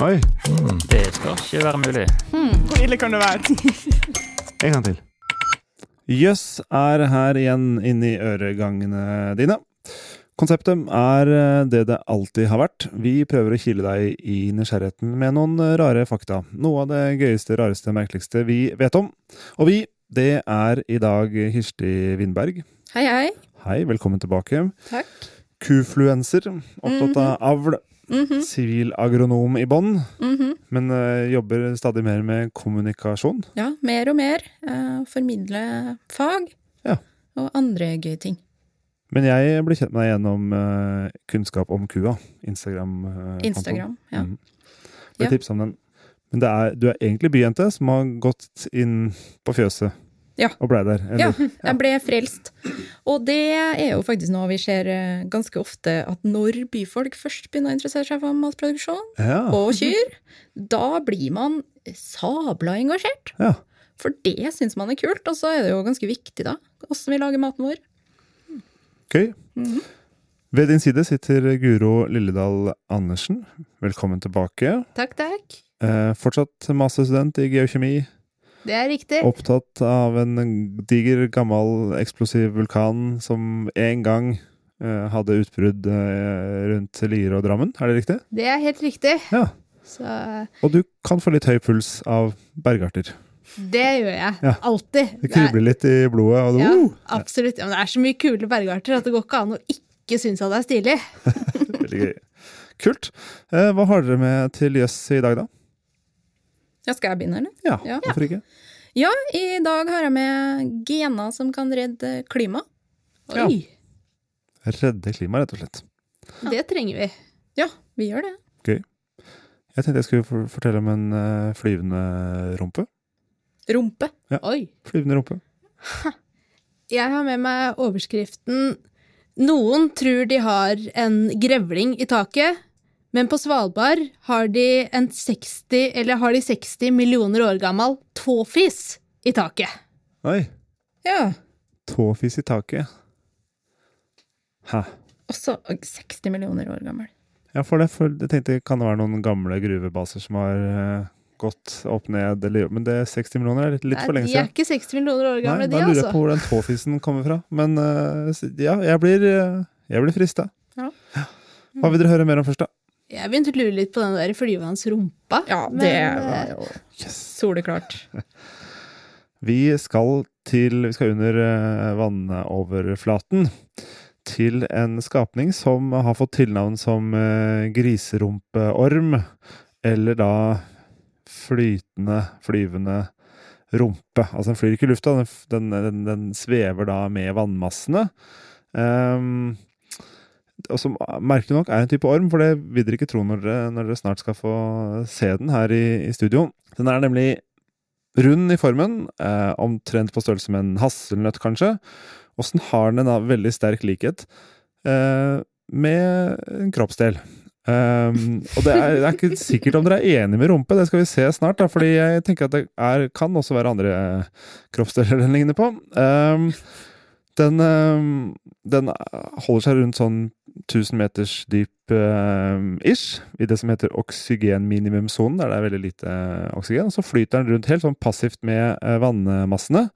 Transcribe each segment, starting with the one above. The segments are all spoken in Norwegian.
Oi, Det skal ikke være mulig. Hvor ille kan det være? en gang til. Jøss er her igjen inni øregangene dine. Konseptet er det det alltid har vært. Vi prøver å kile deg i nysgjerrigheten med noen rare fakta. Noe av det gøyeste, rareste, merkeligste vi vet om. Og vi, det er i dag Kirsti Vindberg. Hei, hei. Hei, velkommen tilbake. Takk. Kufluenser, opptatt av avl. Mhm, Sivilagronom i bånn, mhm. men uh, jobber stadig mer med kommunikasjon. Ja, mer og mer. Uh, formidle fag Ja. og andre gøye ting. Men jeg ble kjent med deg gjennom uh, kunnskap om kua. Instagram. Instagram, ja. Mm. Ble Ja. tipset om den. Men det er, du er egentlig byjente som har gått inn på fjøset Ja. og blei der. Ja, jeg ble frelst. Og det er jo faktisk noe vi ser eh, ganske ofte, at når byfolk først begynner å interessere seg for matproduksjon Ja. og kyr, da blir man sabla engasjert. ja. For det syns man er kult, og så er det jo ganske viktig, da, åssen vi lager maten vår. Gøy. -hmm. Ved din side sitter Guro Lilledal Andersen. Velkommen tilbake. Takk, takk. Eh, fortsatt masterstudent i geokjemi. Det er riktig. Opptatt av en diger, gammel, eksplosiv vulkan som en gang eh, hadde utbrudd eh, rundt Lier og Drammen. Er det riktig? Det er helt riktig. Ja. Så Og du kan få litt høy puls av bergarter. det gjør jeg. Ja. Alltid. Det kribler litt i blodet. Og det, Ja, uh, absolutt. Ja, men det er så mye kule bergarter at det går ikke an å ikke synes at det er stilig. veldig gøy. Kult. Eh, hva har dere med til jøss i dag, da? Ja, skal jeg begynne, eller? Ja, Ja. hvorfor ikke? Ja, i dag har jeg med gener som kan redde klimaet. Ja. Redde klimaet, rett og slett. det trenger vi. Ja, vi gjør det. Gøy. Jeg tenkte jeg skulle fortelle om en eh, flyvende rumpe. Rumpe. Oi. Flyvende rumpe. Jeg har med meg overskriften Noen tror de har en grevling i taket, men på Svalbard har de en 60, eller har de 60 millioner år gammel tåfis i taket. Oi! Ja. Tåfis i taket. Hæ. Også 60 millioner år gammel. Ja, for det, for jeg tenkte kan det være noen gamle gruvebaser som har uh, gått opp ned, eller, men det er 60 millioner er litt, litt for Nei, siden. de er ikke 60 millioner år gamle, Nei, de, da lurer jeg altså. på hvor den tåfisen kommer fra. Men uh, ja, jeg blir, uh, jeg blir frista. Ja. Hva vil dere høre mer om først, da? Jeg begynte å lure litt på den der flyvende. Ja, det men, var jo Yes. soleklart. Vi skal til Vi skal under eh, vannoverflaten. Til en skapning som har fått tilnavn som eh, griserumpeorm. Eller da flytende, flyvende rumpe. Altså den flyr ikke i lufta, den, den, den, den svever da med vannmassene. Um, og som merkelig nok er en type orm, for det vil dere ikke tro når dere, når dere snart skal få se den her i, i studio. Den er nemlig rund i formen, eh, omtrent på størrelse med en hasselnøtt, kanskje. Så har den en veldig sterk likhet eh, med en kroppsdel. Um, og det er, det er ikke sikkert om dere er enige med rumpe, det skal vi se snart. Da, fordi jeg tenker at det er, kan også være andre eh, kroppsdeler den ligner på. Um, den, um, den holder seg rundt sånn 1000 meters dyp um, ish, i det som heter oksygenminimumsonen, der det er veldig lite eh, oksygen. Og så flyter den rundt helt sånn passivt med eh, vannmassene.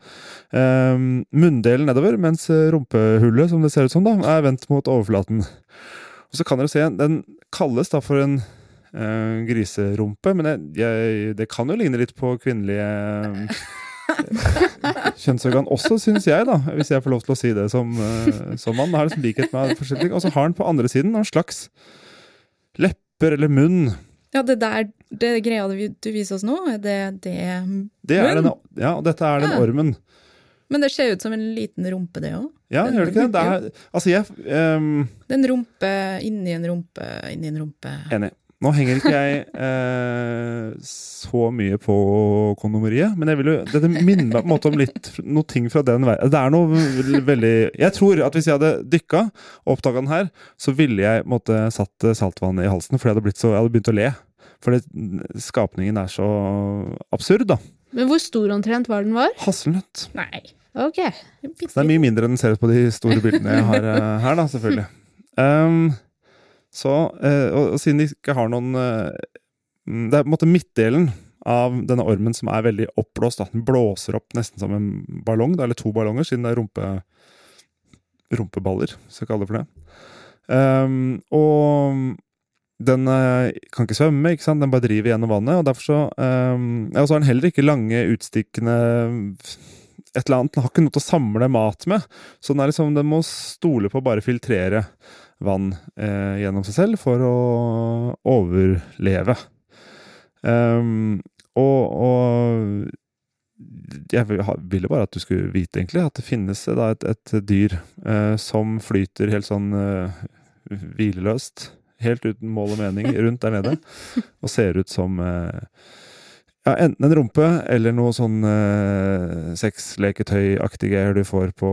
Um, munndelen nedover, mens eh, rumpehullet, som det ser ut som, da, er vendt mot overflaten. Og så kan dere se, den kalles da for en eh, griserumpe, men jeg, jeg, det kan jo ligne litt på kvinnelige eh, kjønnsorgan også, syns jeg, da, hvis jeg får lov til å si det som, eh, som mann. Har liksom likhet med forskjellige ting. Og så har han på andre siden en slags lepper eller munn. Ja, det der, det greia du viser oss nå, det det Det er Munn? den, ja, og dette er den Ja. ormen. Men det ser ut som en liten rumpe, det òg. Ja, Den- gjør det ikke det? det er, altså, jeg um, Det er en rumpe inni en rumpe inni en rumpe. Enig. Nå henger ikke jeg eh, så mye på kondomeriet, men jeg vil jo, dette minner meg på en måte om litt noe ting fra den verden. Det er noe veldig Jeg tror at hvis jeg hadde dykka og oppdaga den her, så ville jeg måtte satt saltvann i halsen, for jeg hadde, blitt så, jeg hadde begynt å le. For skapningen er så absurd, da. Men hvor stor omtrent var den var? Hasselnøtt. Nei. Ok. Så det er mye mindre enn den ser ut på de store bildene jeg har eh, her, da, selvfølgelig. Um, så, eh, og, og siden de ikke har noen eh, mm, Det er på en måte midtdelen av denne ormen som er veldig oppblåst. Den blåser opp nesten som en ballong, eller to ballonger, siden det er rumpe, rumpeballer, så jeg kalle det for det. Um, og den eh, kan ikke svømme, ikke sant? den bare driver gjennom vannet. og derfor så, um, ja, har den heller ikke lange, utstikkende et eller annet. Den har ikke noe til å samle mat med. Så den, er liksom, den må stole på å bare filtrere vann eh, gjennom seg selv for å overleve. Um, og, og jeg ville bare at du skulle vite, egentlig, at det finnes da, et, et, dyr eh, som flyter helt sånn eh, hvileløst, helt uten mål og mening, rundt der nede, og ser ut som eh, ja, enten en rumpe eller noe sånn eh, sexleketøyaktig greier du får på,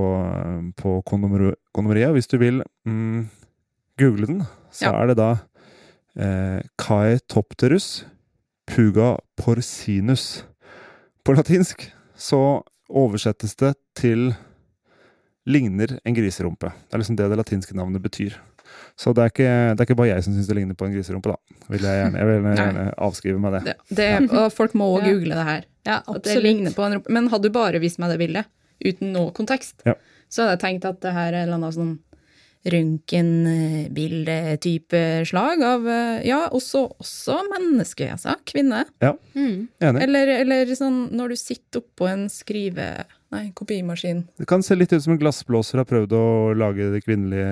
på kondomeriet. Hvis du vil mm, google den, så Ja. er det da eh, Caetopterus puga porcinus. På latinsk så oversettes det til ligner en griserumpe. Det er liksom det det latinske navnet betyr. Så det er ikke, det er ikke bare jeg som syns det ligner på en griserumpe, da. Vil jeg, gjerne, jeg vil gjerne, avskrive meg det. Det, det, og folk må òg google det her. Ja, At det ligner på en rumpe. Men hadde du bare vist meg det bildet, uten noe kontekst, Ja. så hadde jeg tenkt at det her er en eller annen sånn røntgenbildetype slag av eh, Ja, også, også menneske, altså. Kvinne. Ja, Mm. Enig. Eller, eller sånn når du sitter oppå en skrive... Nei, kopimaskin. Det kan se litt ut som en glassblåser har prøvd å lage det kvinnelige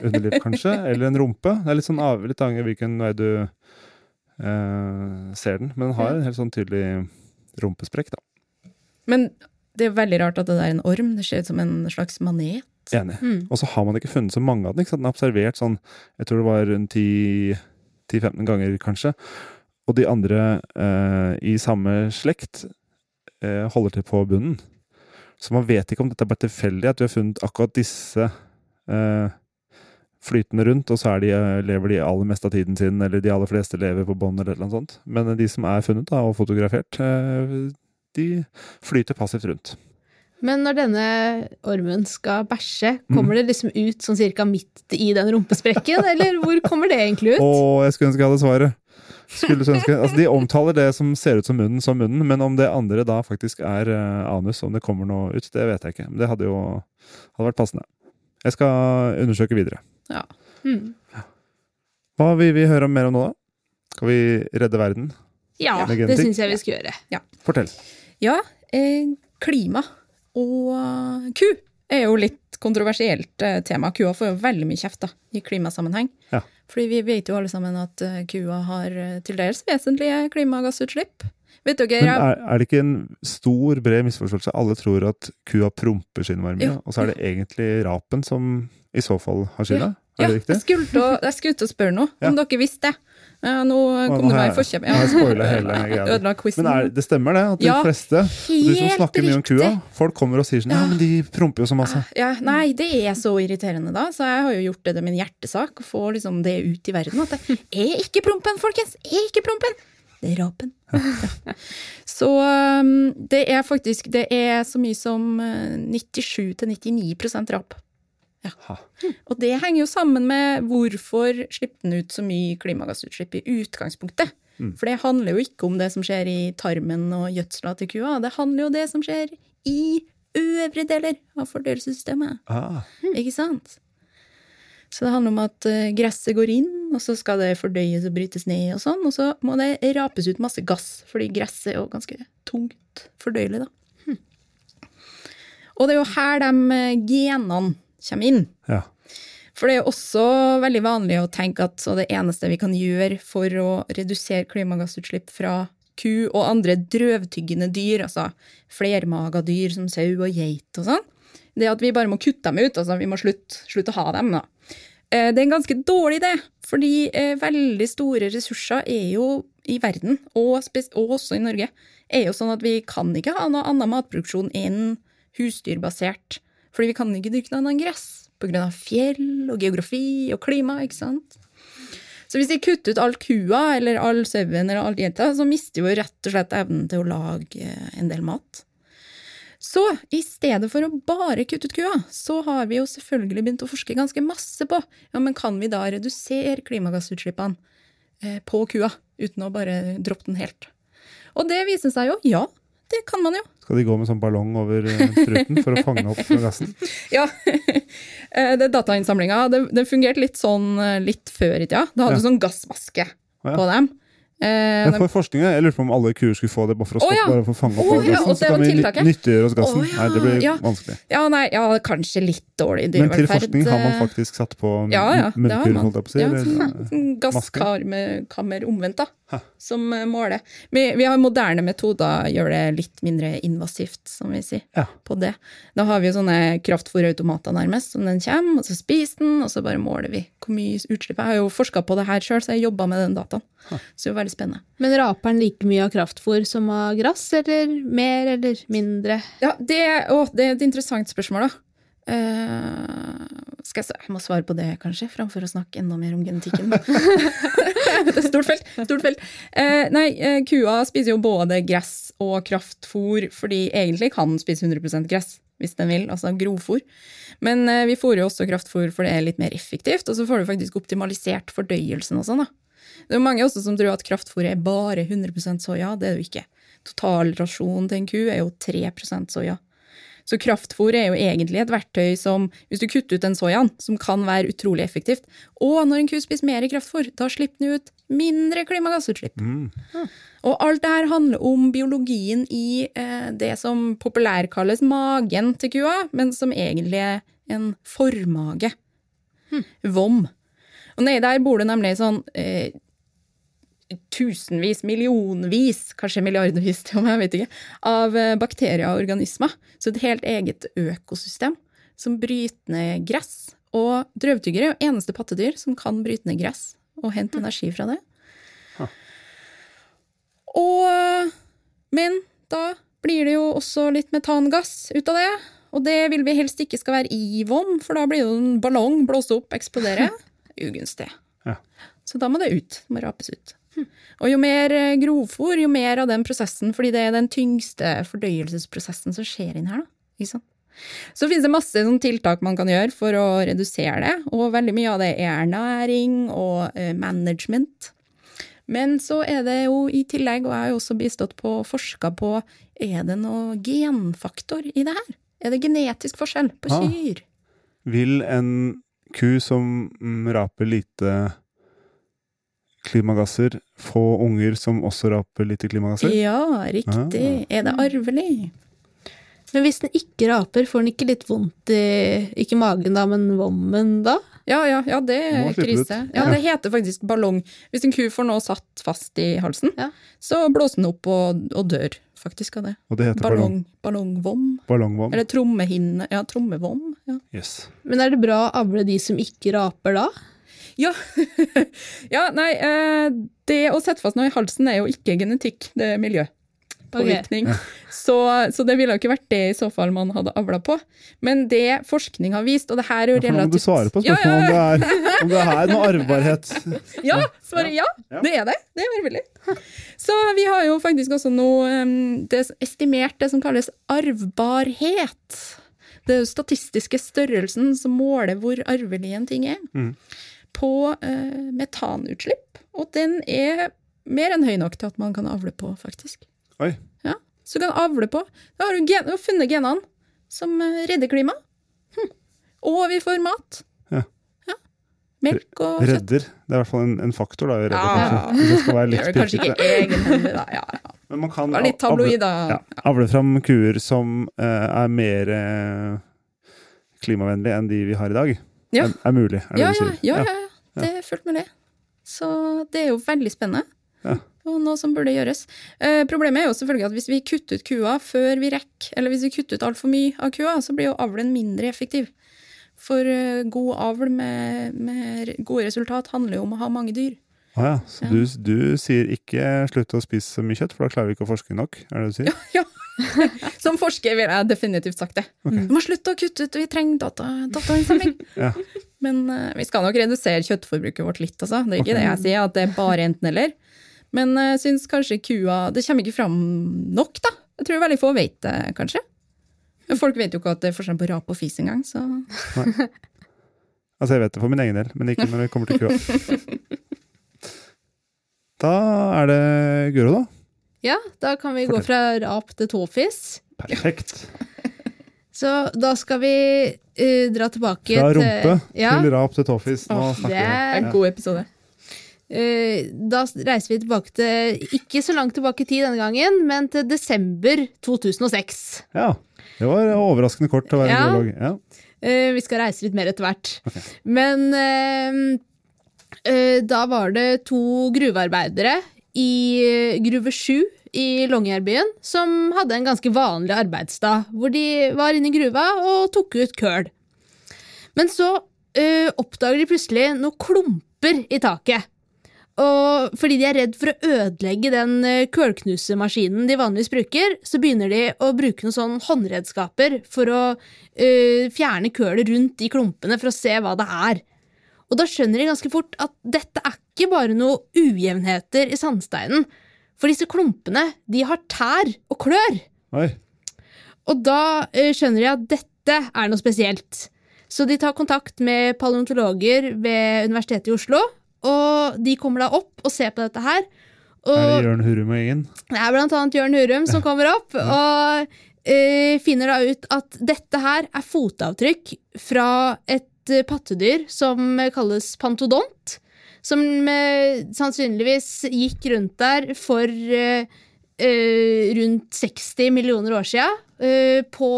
underliv, kanskje. Eller en rumpe. Det er litt sånn avhengig av hvilken vei du eh, ser den. Men den har en helt sånn tydelig rumpesprekk, da. Men det er veldig rart at det er en orm. Det ser ut som en slags manet. Enig. Mm. Og så har man ikke funnet så mange av den. ikke sant? Den er observert sånn, jeg tror det var rundt 10 10-15 ganger, kanskje. Og de andre eh, i samme slekt eh, holder til på bunnen. Så man vet ikke om dette er bare tilfeldig, at vi har funnet akkurat disse eh, flytende rundt, og så de, eh, lever de aller meste av tiden sin, eller de aller fleste lever på bånd, eller noe sånt. Men de som er funnet da, og fotografert, eh, de flyter passivt rundt. Men når denne ormen skal bæsje, Mm. kommer det liksom ut sånn cirka midt i den rumpesprekken, eller hvor kommer det egentlig ut? Å, jeg skulle ønske jeg hadde svaret. Skulle ønske, altså De omtaler det som ser ut som munnen, som munnen, men om det andre da faktisk er eh, anus, om det kommer noe ut, det vet jeg ikke. Men det hadde jo hadde vært passende. Jeg skal undersøke videre. Ja. Mm. Hva vil vi høre mer om nå, da? Skal vi redde verden? Ja, det syns jeg vi skal gjøre. Fortell. Ja, eh, klima og eh, ku er jo litt kontroversielt eh, tema. Kua får jo veldig mye kjeft da, i klimasammenheng. Ja. Fordi vi vet jo alle sammen at eh, kua har eh, til dels vesentlige klimagassutslipp. Vet dere, Men er, er det ikke en stor, bred misforståelse? Alle tror at kua promper skinnvarme, ja. og så er det egentlig rapen som i så fall har skylda? ja, Er det riktig? jeg skulle til å spørre noe, om dere visste det. Ja, nå kom du meg i forkjøpet. har jeg hele greia. Men er, det stemmer det? At de Ja, fleste Du som snakker mye om kua, folk kommer og sier sånn Ja, men de promper jo så masse. Ja, nei, det er så irriterende, da. Så jeg har jo gjort det til min hjertesak å få liksom det ut i verden. At det er ikke prompen, folkens! Er ikke prompen! Det er rapen. Ja. Så um, det er faktisk Det er så mye som eh, 97-99% rap. Ja. Og det henger jo sammen med hvorfor slipper den ut så mye klimagassutslipp i utgangspunktet. Mm. For det handler jo ikke om det som skjer i tarmen og gjødsla til kua, det handler jo om det som skjer i øvre deler av fordøyelsessystemet. Ah, Ikke sant? Så det handler om at eh, gresset går inn, og så skal det fordøyes og brytes ned, og sånn, og så må det rapes ut masse gass, fordi gresset er jo ganske tungt fordøyelig, da. Og det er jo her de eh, genene kommer inn. ja. For det er jo også veldig vanlig å tenke at så det eneste vi kan gjøre for å redusere klimagassutslipp fra ku og andre drøvtyggende dyr, altså flermaga dyr som sau og geit og sånn, det er at vi bare må kutte dem ut. altså Vi må slutte, slutte å ha dem. da. Eh, Det er en ganske dårlig idé, fordi eh, veldig store ressurser er jo i verden, og, og også i Norge, er jo sånn at vi kan ikke ha noe annen matproduksjon enn husdyrbasert. Fordi vi kan ikke dyrke noe annet enn gress av fjell og geografi og klima, ikke sant? Så hvis vi kutter ut all kua eller all sauen eller all geita, så mister vi rett og slett evnen til å lage eh, en del mat. Så i stedet for å bare kutte ut kua, så har vi jo selvfølgelig begynt å forske ganske masse på ja, men kan vi da redusere klimagassutslippene eh, på kua, uten å bare droppe den helt. Og det viser seg jo, ja, det kan man jo. Skal de gå med sånn ballong over eh, truten for å fange opp gassen? Ja, eh, det Datainnsamlinga det, det fungerte litt sånn eh, litt før i tida. Da hadde du Ja. sånn gassmaske ja. på dem. Eh, for forskninga, jeg lurer på om alle kuer skulle få det bare for å stoppe, ja. bare for å fange opp oh, ja, gassen. Så kan vi nyttiggjøre oss gassen. Oh, Nei, det blir vanskelig. ja, nei, ja, kanskje litt dårlig Men til forskning har man faktisk satt på man. holdt jeg på å si. Ja, sånn, sånn gasskammer omvendt, da. Hæ. Som eh, måler. Vi, vi har moderne metoder, gjør det litt mindre invasivt, som vi sier, Ja. på det. Da har vi jo sånne kraftfòrautomater nærmest, som den kommer, og så spiser den, og så bare måler vi hvor mye utslipp. Jeg har jo forska på det her sjøl, så jeg jobba med den dataen. Så det er jo veldig spennende. Men raper den like mye av kraftfòr som av gress, eller mer eller mindre? Ja, det, å, det er et interessant spørsmål, da. Eh, skal jeg, se, jeg må svare på det, kanskje, framfor å snakke enda mer om genetikken. det er stort felt. Stort felt. Uh, nei, uh, kua spiser jo både gress og kraftfôr, fordi egentlig kan den spise 100% gress hvis den vil, altså grovfôr. Men vi fôrer jo også kraftfôr for det er litt mer effektivt, og så får du faktisk optimalisert fordøyelsen og sånn. da. Det er mange også som tror at kraftfôr er bare 100% soya. Det er det jo ikke. Totalrasjonen til en ku er jo 3% soya. Så kraftfôr er jo egentlig et verktøy som, hvis du kutter ut den soyaen, som kan være utrolig effektivt, og når en ku spiser mer kraftfôr, da slipper den ut mindre klimagassutslipp. Mm. Og alt det her handler om biologien i eh, det som populært kalles magen til kua, men som egentlig er en formage. Vom. Og nedi der bor det nemlig sånn eh, tusenvis, millionvis, kanskje milliardvis til og med, jeg vet ikke, av eh, bakterier og organismer. Så et helt eget økosystem som bryter ned gress. Og drøvtyggere er jo eneste pattedyr som kan bryte ned gress og hente energi fra det. Og Men da blir det jo også litt metangass ut av det. Og det vil vi helst ikke skal være i vom, for da blir det jo en ballong, blåse opp, eksplodere. Ugunstig. Ja. Så da må det ut. Det må rapes ut. Og jo mer grovfòr, grovfôr, jo mer av den prosessen, fordi det er den tyngste fordøyelsesprosessen som skjer inn her. Da. Så finnes det masse sånn tiltak man kan gjøre for å redusere det, og veldig mye av det er ernæring og eh, management. Men så er det jo i tillegg, og jeg har jo også bistått på forska på, er det noe genfaktor i det her? Er det genetisk forskjell på Ah. Vil en ku som raper lite klimagasser, få unger som også raper lite klimagasser? Ja, riktig. Ah. Er det arvelig? Men hvis den ikke raper, får den ikke litt vondt i ikke magen da, men vommen da? Ja, ja, ja, det er krise. Ja, det heter faktisk ballong. Hvis en ku får noe satt fast i halsen, Ja. så blåser den opp og, og dør faktisk av det. Og det heter ballong. Ballong, ballongvom. Ballongvom. Eller trommehinne. Ja, trommevom. Ja. Yes. Men er det bra å avle de som ikke raper da? Ja, ja nei, eh, det å sette fast noe i halsen er jo ikke genetikk, det er miljøpåvirkning. Så, så det ville jo ikke vært det i så fall man hadde avla på. Men det forskning har vist, og det her er jo Ja, nå må du relativt svare på Ja, ja, ja. om det er, om det er noe arvbarhet. Ja, svaret ja. Det er det. Det er arvelig. Så vi har jo faktisk også noe det er estimert det som kalles arvbarhet. Det er jo statistiske størrelsen som måler hvor arvelig en ting er. Mm. På eh, metanutslipp. Og den er mer enn høy nok til at man kan avle på, faktisk. Oi. Ja, Så du kan avle på. Da har du, gen du har funnet genene som eh, redder klimaet. Hm. Og vi får mat. Ja. Ja. Melk og kjøtt. Redder. Det er i hvert fall en, en faktor, da. Redder, Ja. kanskje. Det skal være litt kanskje ikke egenhendig, da. Ja, ja. Men man kan litt tabloid, avle, ja, avle fram kuer som eh, er mer eh, klimavennlige enn de vi har i dag. Ja. Er, er mulig, er det Ja, du sier? ja, ja, ja. Det er fullt mulig. Så det er jo veldig spennende. Ja. Og noe som burde gjøres. Eh, problemet er jo selvfølgelig at hvis vi kutter ut kua før vi rekker, eller hvis vi kutter ut altfor mye av kua, så blir jo avlen mindre effektiv. For eh, god avl med, med gode resultat handler jo om å ha mange dyr. Ah, ja, så Ja. Du, du sier ikke slutt å spise så mye kjøtt, for da klarer vi ikke å forske nok? Er det du sier? Ja. Som forsker ville jeg definitivt sagt det. Vi må slutte å kutte ut, vi trenger data, datainnsamling. Ja. Men uh, vi skal nok redusere kjøttforbruket vårt litt, altså. Det er ikke det jeg sier, at det er bare enten-eller. Men jeg syns kanskje kua Det kommer ikke fram nok, da. Jeg tror veldig få vet det, kanskje. Men folk vet jo ikke at det er forskjell på rap og fis engang, så Altså, jeg vet det for min egen del, men ikke når det kommer til kua. Da er det Guro, da. Ja, da kan vi gå fra rap til tåfis. Perfekt. Så da skal vi uh, dra tilbake Fra rumpe ja, til rap til tåfis. Nå oh, snakker det vi. er Det er en god episode. Uh, Da reiser vi tilbake til Ikke så langt tilbake i tid denne gangen, men til desember 2006. Ja. Det var overraskende kort til å være Ja. geolog. Ja. Uh, vi skal reise litt mer etter hvert. Men eh, eh, da var det to gruvearbeidere i Gruve 7 i Longyearbyen som hadde en ganske vanlig arbeidsdag, hvor de var inne i gruva og tok ut køl. Men så ø, oppdager de plutselig noen klumper i taket. Og fordi de er redd for å ødelegge den eh, kølknusemaskinen de vanligvis bruker, så begynner de å bruke noen sånn håndredskaper for å ø, fjerne kølet rundt i klumpene for å se hva det er. Og da skjønner de ganske fort at dette er ikke bare noen ujevnheter i sandsteinen. For disse klumpene, de har tær og klør. Oi. Og da eh, skjønner de at dette er noe spesielt. Så de tar kontakt med paleontologer ved Universitetet i Oslo, og de kommer da opp og ser på dette her. Og Er det Jørn Hurum og gjengen? det er blant annet Jørn Hurum som kommer opp og uh, finner da ut at dette her er fotavtrykk fra et pattedyr som kalles pantodont, som eh, sannsynligvis gikk rundt der for eh, eh, rundt 60 millioner år siden, eh, på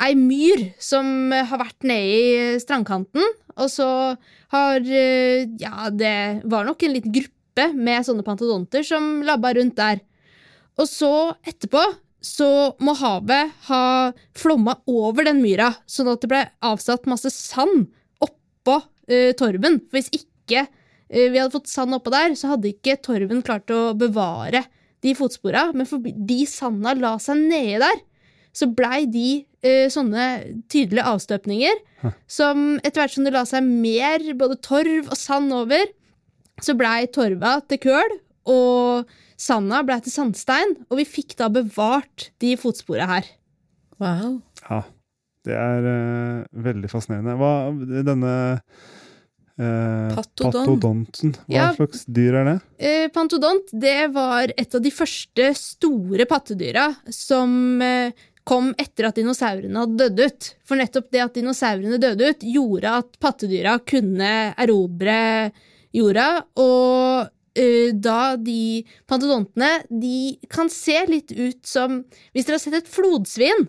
ei myr som har vært nede i strandkanten, og så har eh, Ja, det var nok en liten gruppe med sånne pantodonter som labba rundt der. Og så etterpå så må havet ha flomma over den myra, sånn at det ble avsatt masse sand oppå uh, torven. For hvis ikke vi hadde fått sand oppå der, så hadde ikke torven klart å bevare de fotspora. Men fordi sanda la seg nede der, så blei de eh, sånne tydelige avstøpninger. Som etter hvert som det la seg mer både torv og sand over, så blei torva til køl, og sanda blei til sandstein, og vi fikk da bevart de fotspora her. Wow. Ja. Det er uh, veldig fascinerende. Hva denne eh, Patodon. patodonten, hva Ja. slags dyr er det? Eh, Pantodont det var et av de første store pattedyra som eh, kom etter at dinosaurene hadde dødd ut. For nettopp det at dinosaurene døde ut, gjorde at pattedyra kunne erobre jorda. Og eh, da de pantodontene de kan se litt ut som Hvis dere har sett et flodsvin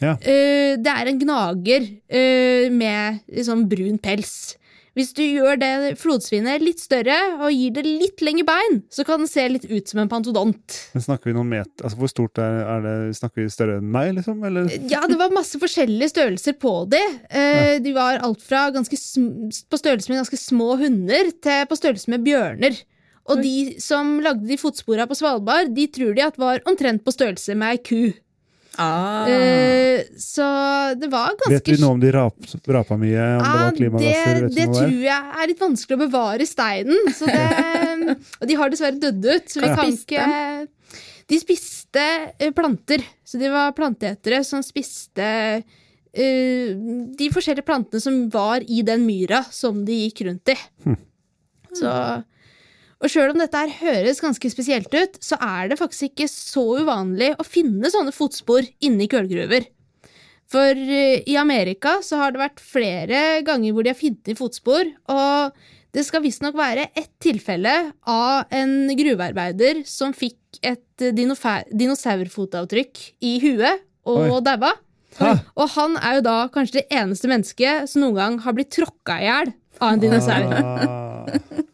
Ja. eh, Det er en gnager eh, med liksom brun pels. Hvis du gjør det flodsvinet litt større og gir det litt lengre bein, så kan den se litt ut som en pantodont. Men snakker vi noen meter altså Hvor stort er, er det? Snakker vi større enn meg, liksom? Eller? Ja, det var masse forskjellige størrelser på de. Eh, de var alt fra ganske på størrelse med ganske små hunder til på størrelse med bjørner. Og de som lagde de fotspora på Svalbard, de tror de at var omtrent på størrelse med ei ku. Ah. Uh, så det var ganske Vet du noe om de rap, rapa mye? Om det var klimagasser? det, det tror jeg er litt vanskelig å bevare steinen. Så det, og de har dessverre dødd ut, så vi ja. kan ikke De spiste eh, planter. Så de var planteetere som spiste uh, de forskjellige plantene som var i den myra som de gikk rundt i. Så og sjøl om dette her høres ganske spesielt ut, så er det faktisk ikke så uvanlig å finne sånne fotspor inni kullgruver. For eh, i Amerika så har det vært flere ganger hvor de har funnet fotspor, og det skal visstnok være ett tilfelle av en gruvearbeider som fikk et eh, dinosaurfotavtrykk i huet og daua. Og han er jo da kanskje det eneste mennesket som noen gang har blitt tråkka i hjel av en dinosaur. Ah.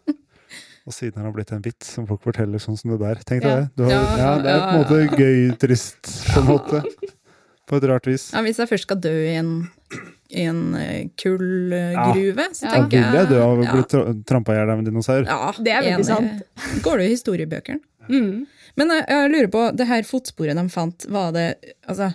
Og siden har det blitt en vits som folk forteller sånn som det der. Tenk deg Ja. det. Du har, Ja, ja, det er på en måte gøy, trist, på en måte. På et rart vis. Ja, hvis jeg først skal dø i en, i en eh, kullgruve, så Ja. Da vil jeg dø av å bli tra trampa i hjel av en dinosaur. Ja, Det er veldig sant. Går det jo i historiebøkene? Mm. Men jeg, jeg lurer på, det her fotsporet de fant, var det, altså,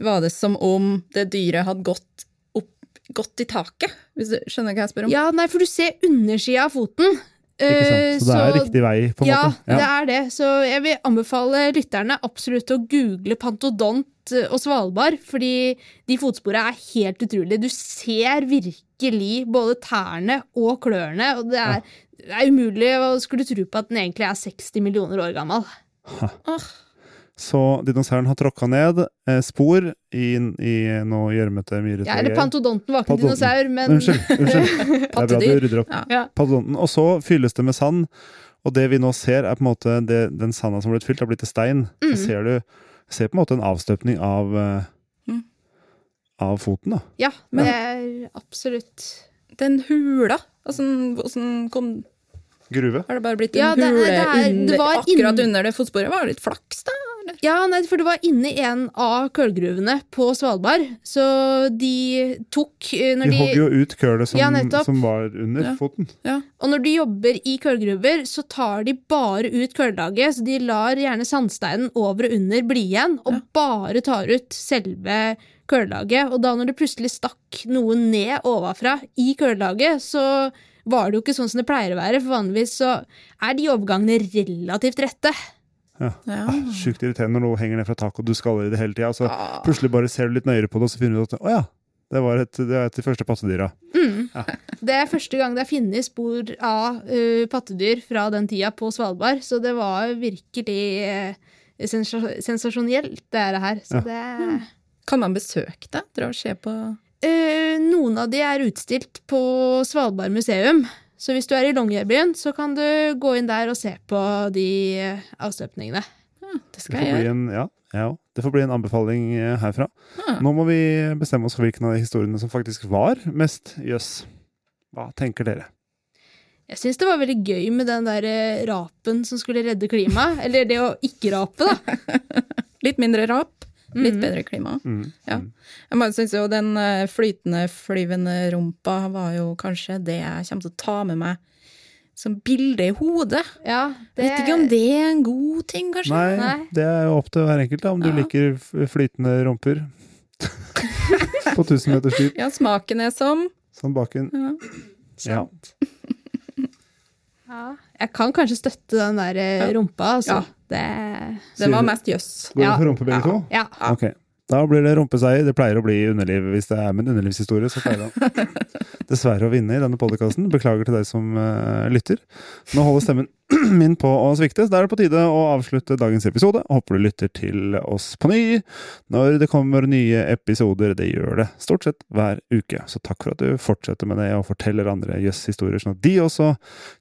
var det som om det dyret hadde gått opp, gått i taket? Hvis du skjønner hva jeg spør om? Ja, nei, for du ser undersida av foten. Ikke Eh, sant? Så det er riktig vei, på en ja, måte. det er det. Så jeg vil anbefale lytterne absolutt å google pantodont eh, og Svalbard, fordi de fotsporene er helt utrolige. Du ser virkelig både tærne og klørne, og det er, det er umulig å skulle tro på at den egentlig er 60 millioner år gammel. Så dinosauren har tråkka ned eh, spor i, i noe gjørmete, myrete Ja, eller pantodonten var ikke en dinosaur, men Unnskyld. unnskyld. Det er bra du rydder opp. Ja. Ja. Og så fylles det med sand, og det vi nå ser, er på en måte det, den sanda som har blitt fylt, har blitt til stein. Så Mhm. ser du ser på en måte en avstøpning av eh, Mm. av foten, da. ja, Men- det er absolutt Den hula, åssen altså, kom Gruve. Har det bare blitt en Ja, det hule det er- under, det var akkurat inn- under det fotsporet? Var det litt flaks, da? Ja, nei, for det var inne i en av kullgruvene på Svalbard, så de tok eh, når De de, hogger jo ut kølet som, Ja, som var under Ja. foten. Og når de jobber i kullgruver, så tar de bare ut kullaget, så de lar gjerne sandsteinen over og under bli igjen, og Ja. bare tar ut selve kullaget. Og da når det plutselig stakk noe ned ovenfra i kullaget, så var det jo ikke sånn som det pleier å være, for vanligvis så er de overgangene relativt rette. Ja. Ah, Sjukt irriterende når noe henger ned fra taket, og du skaller i det hele tida. Så Ah. plutselig bare ser du litt nøyere på det, og så finner du ut at å ja, det var et, det et av de første pattedyra. Mm. Ja. Det er første gang det er funnet spor av uh, pattedyr fra den tida på Svalbard, så det var virkelig uh, sens sensasjonelt, det er det her. Så Ja. det Kan man besøke det? Dra og se på uh, Noen av de er utstilt på Svalbard museum. Så hvis du er i Longyearbyen, så kan du gå inn der og se på de eh, avstøpningene. ja, Det skal det jeg gjøre. en, ja, ja, det får bli en anbefaling eh, herfra. Ja. Nå må vi bestemme oss for hvilken av de historiene som faktisk var mest jøss. Hva tenker dere? Jeg syns det var veldig gøy med den der eh, rapen som skulle redde klimaet. Eller det å ikke rape, da. Litt mindre rap, litt Mhm. bedre klima. Mm. Ja. Mm. Jeg bare synes jo den eh, flytende, flyvende rumpa var jo kanskje det jeg kommer til å ta med meg som bilde i hodet. Ja, det, Vet ikke om det er en god ting, kanskje? Nei, Nei. det er jo opp til hver enkelt, da, om du liker flytende rumper. På 1000 meters dyp, Ja, smaken er som som baken. ja. Ja. Ja. Jeg kan kanskje støtte den der eh, rumpa, altså. Ja. Det Den var mest jøss. Går det for rumpe, begge to? Ja. Ok. Da blir det rumpeseier. Det pleier å bli underliv hvis det er med en underlivshistorie. Så pleier det dessverre å vinne i denne podkasten. Beklager til deg som uh, lytter. Nå holder stemmen min på å svikte, så da er det på tide å avslutte dagens episode. Håper du lytter til oss på ny når det kommer nye episoder. Det gjør det stort sett hver uke. Så takk for at du fortsetter med det og forteller andre Jøss-historier, sånn at de også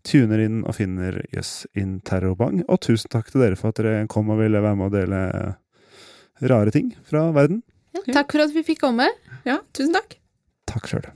tuner inn og finner Jøss in terrorbang. Og tusen takk til dere for at dere kom og ville være med og dele rare ting fra verden. Takk for at vi fikk komme. Ja, tusen takk. Takk sjøl.